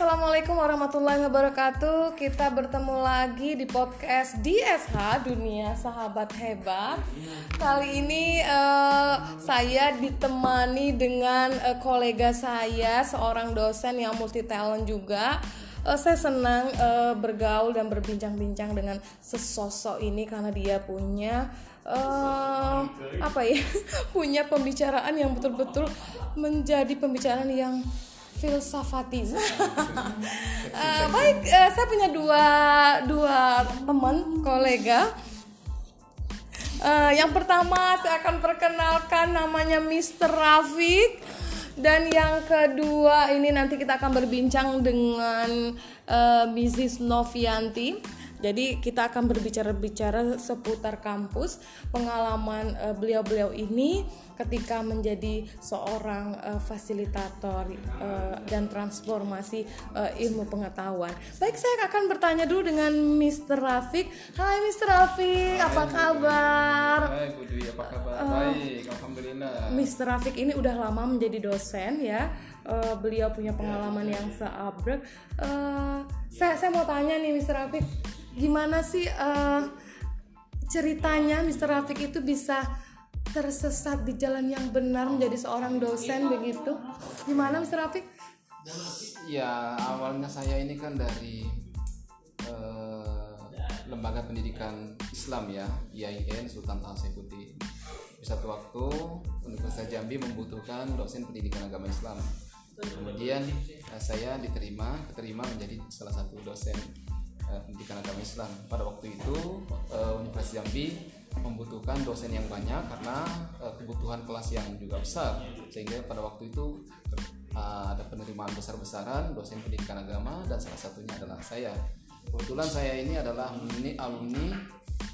assalamualaikum warahmatullahi wabarakatuh. Kita bertemu lagi di podcast DSH Dunia Sahabat Hebat. Kali ini eh, saya ditemani dengan eh, kolega saya, seorang dosen yang multi talent juga. Eh, saya senang eh, bergaul dan berbincang-bincang dengan sesosok ini karena dia punya eh, apa ya, punya pembicaraan yang betul-betul menjadi pembicaraan yang filsafatis. Eh, baik, eh, saya punya dua dua teman kolega. Eh, yang pertama saya akan perkenalkan namanya Mr. Rafiq dan yang kedua ini nanti kita akan berbincang dengan eh, Mrs. Novianti. Jadi kita akan berbicara-bicara seputar kampus, pengalaman eh, beliau-beliau ini ketika menjadi seorang eh, fasilitator eh, dan transformasi eh, ilmu pengetahuan. Baik, saya akan bertanya dulu dengan Mr. Rafiq. Hai Mr. Rafiq, apa kabar? Hai Bu Dwi, apa kabar? Baik, Alhamdulillah. Mr. Rafiq ini udah lama menjadi dosen ya. Eh, beliau punya pengalaman yang seabrek. Eh, saya saya mau tanya nih Mr. Rafiq, gimana sih eh, ceritanya Mr. Rafiq itu bisa tersesat di jalan yang benar menjadi seorang dosen begitu? Gimana Mr. Rafiq? Ya, awalnya saya ini kan dari eh, lembaga pendidikan Islam ya, IAIN Sultan Taha Saifuddin. Di satu waktu Universitas Jambi membutuhkan dosen pendidikan agama Islam. Kemudian eh, saya diterima, keterima menjadi salah satu dosen eh, pendidikan agama Islam. Pada waktu itu eh, Universitas Jambi membutuhkan dosen yang banyak karena eh, kebutuhan kelas yang juga besar sehingga pada waktu itu eh, ada penerimaan besar-besaran dosen pendidikan agama dan salah satunya adalah saya kebetulan saya ini adalah alumni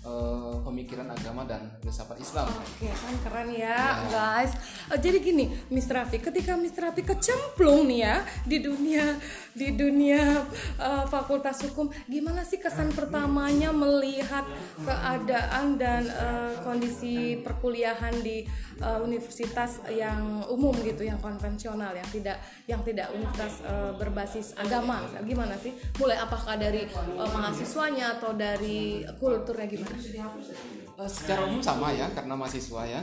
eh, pemikiran agama dan filsafat Islam Oke kan keren ya guys. Eh, jadi gini, Mr. Rafiq, ketika Mr. Rafiq kecemplung nih ya di dunia di dunia eh, Fakultas Hukum, gimana sih kesan pertamanya melihat keadaan dan eh, kondisi perkuliahan di eh, universitas yang umum gitu, yang konvensional, yang tidak yang tidak universitas eh, berbasis agama, gimana sih? Mulai apakah dari eh, mahasiswanya atau dari kulturnya gimana? Eh, secara umum sama ya karena mahasiswa ya.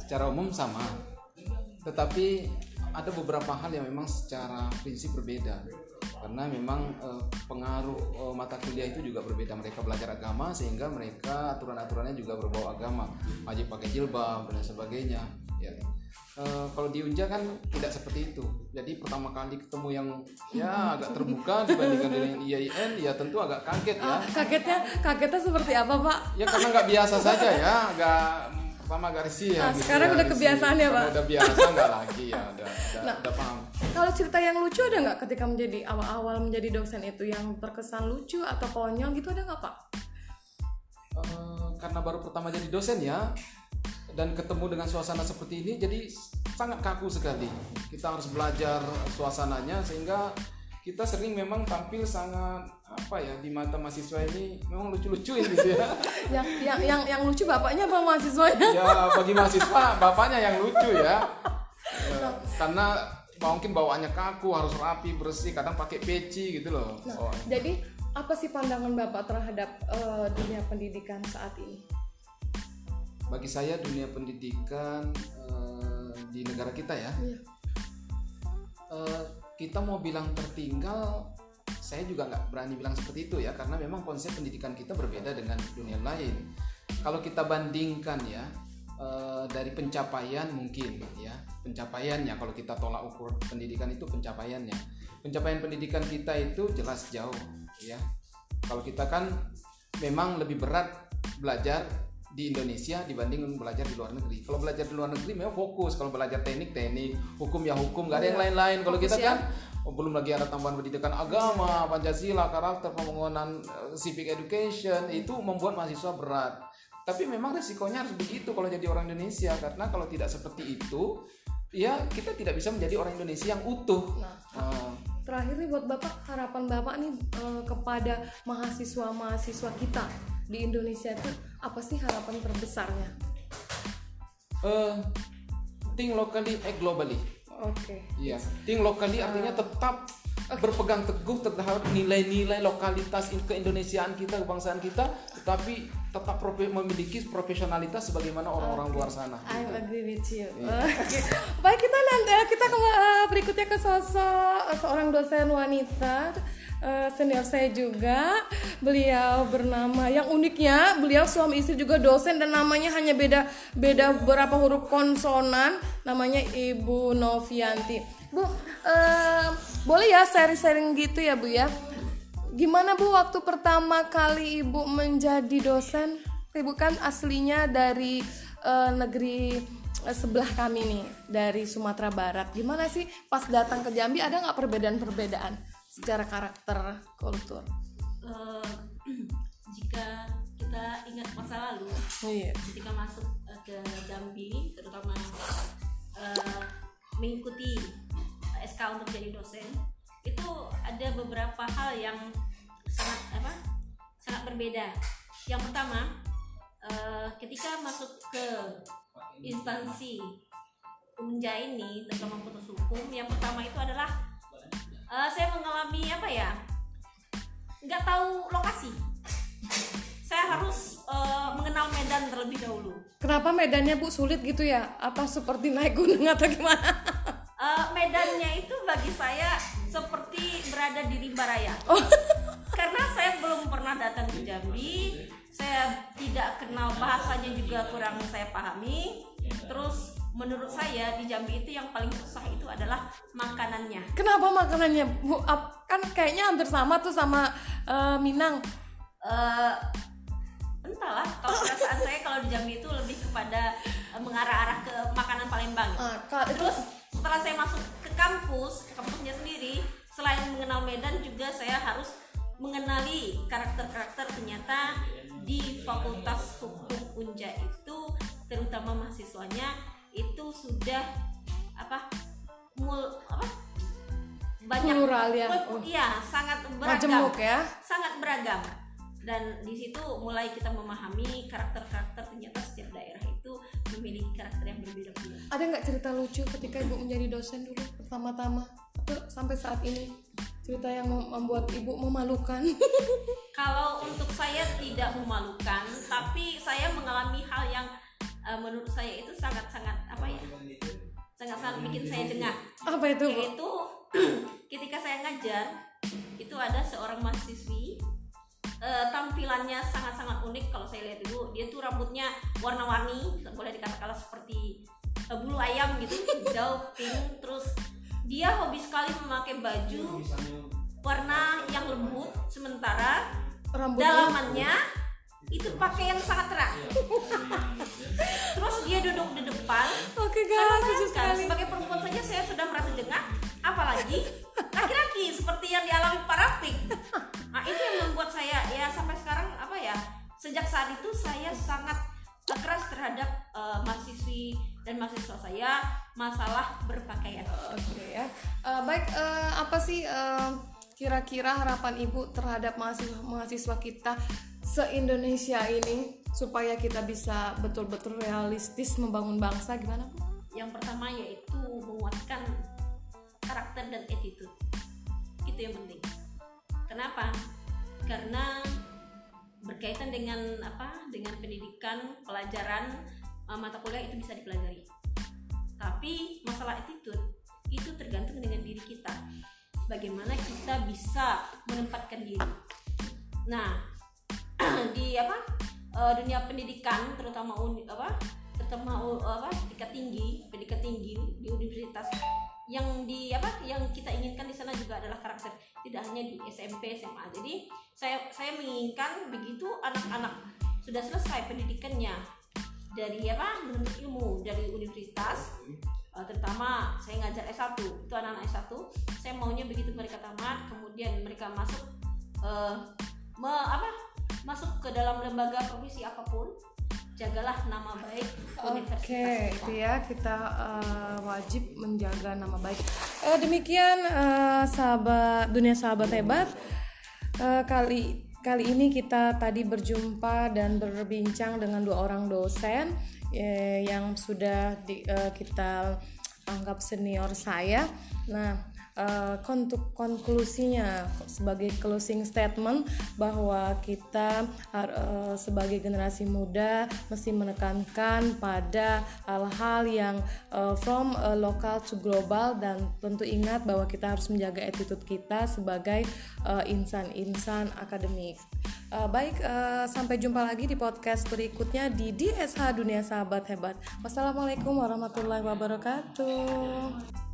Secara umum sama. Tetapi ada beberapa hal yang memang secara prinsip berbeda. Karena memang eh, pengaruh eh, mata kuliah itu juga berbeda. Mereka belajar agama sehingga mereka aturan-aturannya juga berbau agama. Wajib pakai jilbab dan sebagainya ya Eh, kalau di Unja kan tidak seperti itu jadi pertama kali ketemu yang ya agak terbuka dibandingkan dengan IAIN ya tentu agak kaget ya Ah, kagetnya kagetnya seperti apa pak? ya karena nggak biasa saja ya nggak pertama agak risih ya Ah, gitu sekarang ya, udah kebiasaan ya, Pak? udah biasa nggak lagi ya udah udah, Nah. udah paham Kalau cerita yang lucu ada nggak ketika menjadi awal-awal menjadi dosen itu yang terkesan lucu atau konyol gitu ada nggak pak? Eh, karena baru pertama jadi dosen ya dan ketemu dengan suasana seperti ini jadi sangat kaku sekali. Kita harus belajar suasananya sehingga kita sering memang tampil sangat apa ya di mata mahasiswa ini memang lucu-lucuin gitu ya. Yang yang yang yang lucu bapaknya apa mahasiswanya? ya? Bagi mahasiswa bapaknya yang lucu ya. Ya, karena mungkin bawaannya kaku harus rapi bersih kadang pakai peci gitu loh. Nah, Oh, jadi apa sih pandangan bapak terhadap eh, dunia pendidikan saat ini? Bagi saya dunia pendidikan eh, di negara kita ya eh, kita mau bilang tertinggal saya juga nggak berani bilang seperti itu ya karena memang konsep pendidikan kita berbeda dengan dunia lain. Kalau kita bandingkan ya eh, dari pencapaian mungkin ya pencapaiannya kalau kita tolak ukur pendidikan itu pencapaiannya. Pencapaian pendidikan kita itu jelas jauh ya. Kalau kita kan memang lebih berat belajar di Indonesia dibanding belajar di luar negeri. Kalau belajar di luar negeri memang fokus. Kalau belajar teknik teknik, hukum ya hukum, nggak ada yang lain-lain. Kalau kita ya. kan oh, belum lagi ada tambahan pendidikan agama, Pancasila, karakter, pembangunan eh, civic education itu membuat mahasiswa berat. Tapi memang resikonya harus begitu kalau jadi orang Indonesia karena kalau tidak seperti itu, ya kita tidak bisa menjadi orang Indonesia yang utuh. Nah, Eh, terakhir nih buat bapak harapan bapak nih eh, kepada mahasiswa-mahasiswa kita di Indonesia itu apa sih harapan terbesarnya? eh, think locally, act globally. Oke. Iya, think locally artinya tetap berpegang teguh terhadap nilai-nilai lokalitas in- keindonesiaan kita kebangsaan kita tetapi tetap profe- memiliki profesionalitas sebagaimana orang-orang luar sana I agree with you. Iya. Oke. Baik kita nanti kita ke eh, berikutnya ke sosok eh, seorang dosen wanita eh, senior saya juga. Beliau bernama yang uniknya beliau suami istri juga dosen dan namanya hanya beda beda beberapa huruf konsonan. Namanya Ibu Novianti. Bu, eh, boleh ya sharing-sharing gitu ya Bu ya? Gimana Bu waktu pertama kali Ibu menjadi dosen? Ibu kan aslinya dari eh, negeri eh, sebelah kami nih, dari Sumatera Barat. Gimana sih pas datang ke Jambi ada nggak perbedaan-perbedaan secara karakter kultur? Eh, jika kita ingat masa lalu Iya. ketika masuk ke Jambi terutama eh, mengikuti SK untuk jadi dosen itu ada beberapa hal yang sangat apa sangat berbeda yang pertama eh, ketika masuk ke instansi Unja ini terutama putus hukum yang pertama itu adalah eh, saya mengalami apa ya nggak tahu lokasi saya harus eh, mengenal Medan terlebih dahulu Kenapa medannya Bu sulit gitu ya? Apa seperti naik gunung atau gimana? Eh, medannya itu bagi saya berada di rimba raya. Oh, karena saya belum pernah datang ke Jambi saya tidak kenal bahasanya juga kurang saya pahami. Terus menurut saya di Jambi itu yang paling susah itu adalah makanannya. Kenapa makanannya? Bu? Kan kayaknya hampir sama tuh sama eh, Minang. eh entahlah kalau perasaan saya kalau di Jambi itu lebih kepada eh, mengarah-arah ke makanan Palembang. Itu terus setelah saya masuk ke kampus ke kampusnya sendiri selain mengenal Medan juga saya harus mengenali karakter-karakter ternyata di Fakultas Hukum Unja itu terutama mahasiswanya itu sudah apa mul apa banyak Plural ya. Oh, iya sangat beragam majemuk ya. sangat beragam dan di situ mulai kita memahami karakter-karakter ternyata setiap daerah memiliki karakter yang berbeda-beda Ada nggak cerita lucu ketika ibu menjadi dosen dulu pertama-tama atau sampai saat ini cerita yang mem- membuat ibu memalukan? Kalau untuk saya tidak memalukan, tapi saya mengalami hal yang eh, menurut saya itu sangat-sangat apa ya, sangat-sangat bikin saya jengah. Apa itu? Yaitu ketika saya ngajar, itu ada seorang mahasiswi eh, tampilannya sangat-sangat unik. Kalau saya lihat dulu, dia tuh rambutnya warna-warni, boleh dikatakan seperti eh, bulu ayam gitu, hijau, pink, terus dia hobi sekali memakai baju warna yang lembut, sementara Rambutnya dalamannya itu pakai yang sangat terang. Terus dia duduk di depan. Oke Saya guys, lucu bayangkan, sekali. sebagai perempuan saja saya sudah merasa jengah, apalagi terhadap eh, mahasiswi dan mahasiswa saya masalah berpakaian. Oke ya. Eh, baik, eh, apa sih eh, kira-kira harapan ibu terhadap mahasiswa mahasiswa kita se Indonesia ini supaya kita bisa betul-betul realistis membangun bangsa gimana bu? Yang pertama yaitu menguatkan karakter dan attitude. Itu yang penting. Kenapa? Karena berkaitan dengan apa? Pendidikan, pelajaran, uh, mata kuliah itu bisa dipelajari. Tapi masalah attitude itu tergantung dengan diri kita. Bagaimana kita bisa menempatkan diri. Nah, di apa? uh, dunia pendidikan terutama uni, apa? terutama apa? tingkat tinggi, pendidikan tinggi di universitas yang di apa yang kita inginkan di sana juga adalah karakter tidak hanya di SMP SMA jadi saya saya menginginkan begitu anak-anak sudah selesai pendidikannya dari apa menuntut ilmu dari universitas eh, terutama saya ngajar S1 itu anak-anak S1 saya maunya begitu mereka tamat kemudian mereka masuk eh, me- apa masuk ke dalam lembaga profesi apa pun jagalah nama baik universitas Oke, kita. itu ya kita eh, wajib menjaga nama baik. Eh, demikian eh, sahabat dunia sahabat hebat. Eh, kali kali ini kita tadi berjumpa dan berbincang dengan dua orang dosen eh, yang sudah di- eh, kita anggap senior saya. Nah, uh, konklusinya sebagai closing statement bahwa kita uh, sebagai generasi muda mesti menekankan pada hal-hal yang uh, from uh, local to global dan tentu ingat bahwa kita harus menjaga attitude kita sebagai insan-insan uh, akademik. Uh, baik, uh, sampai jumpa lagi di podcast berikutnya di DSH Dunia Sahabat Hebat. Wassalamualaikum warahmatullahi wabarakatuh.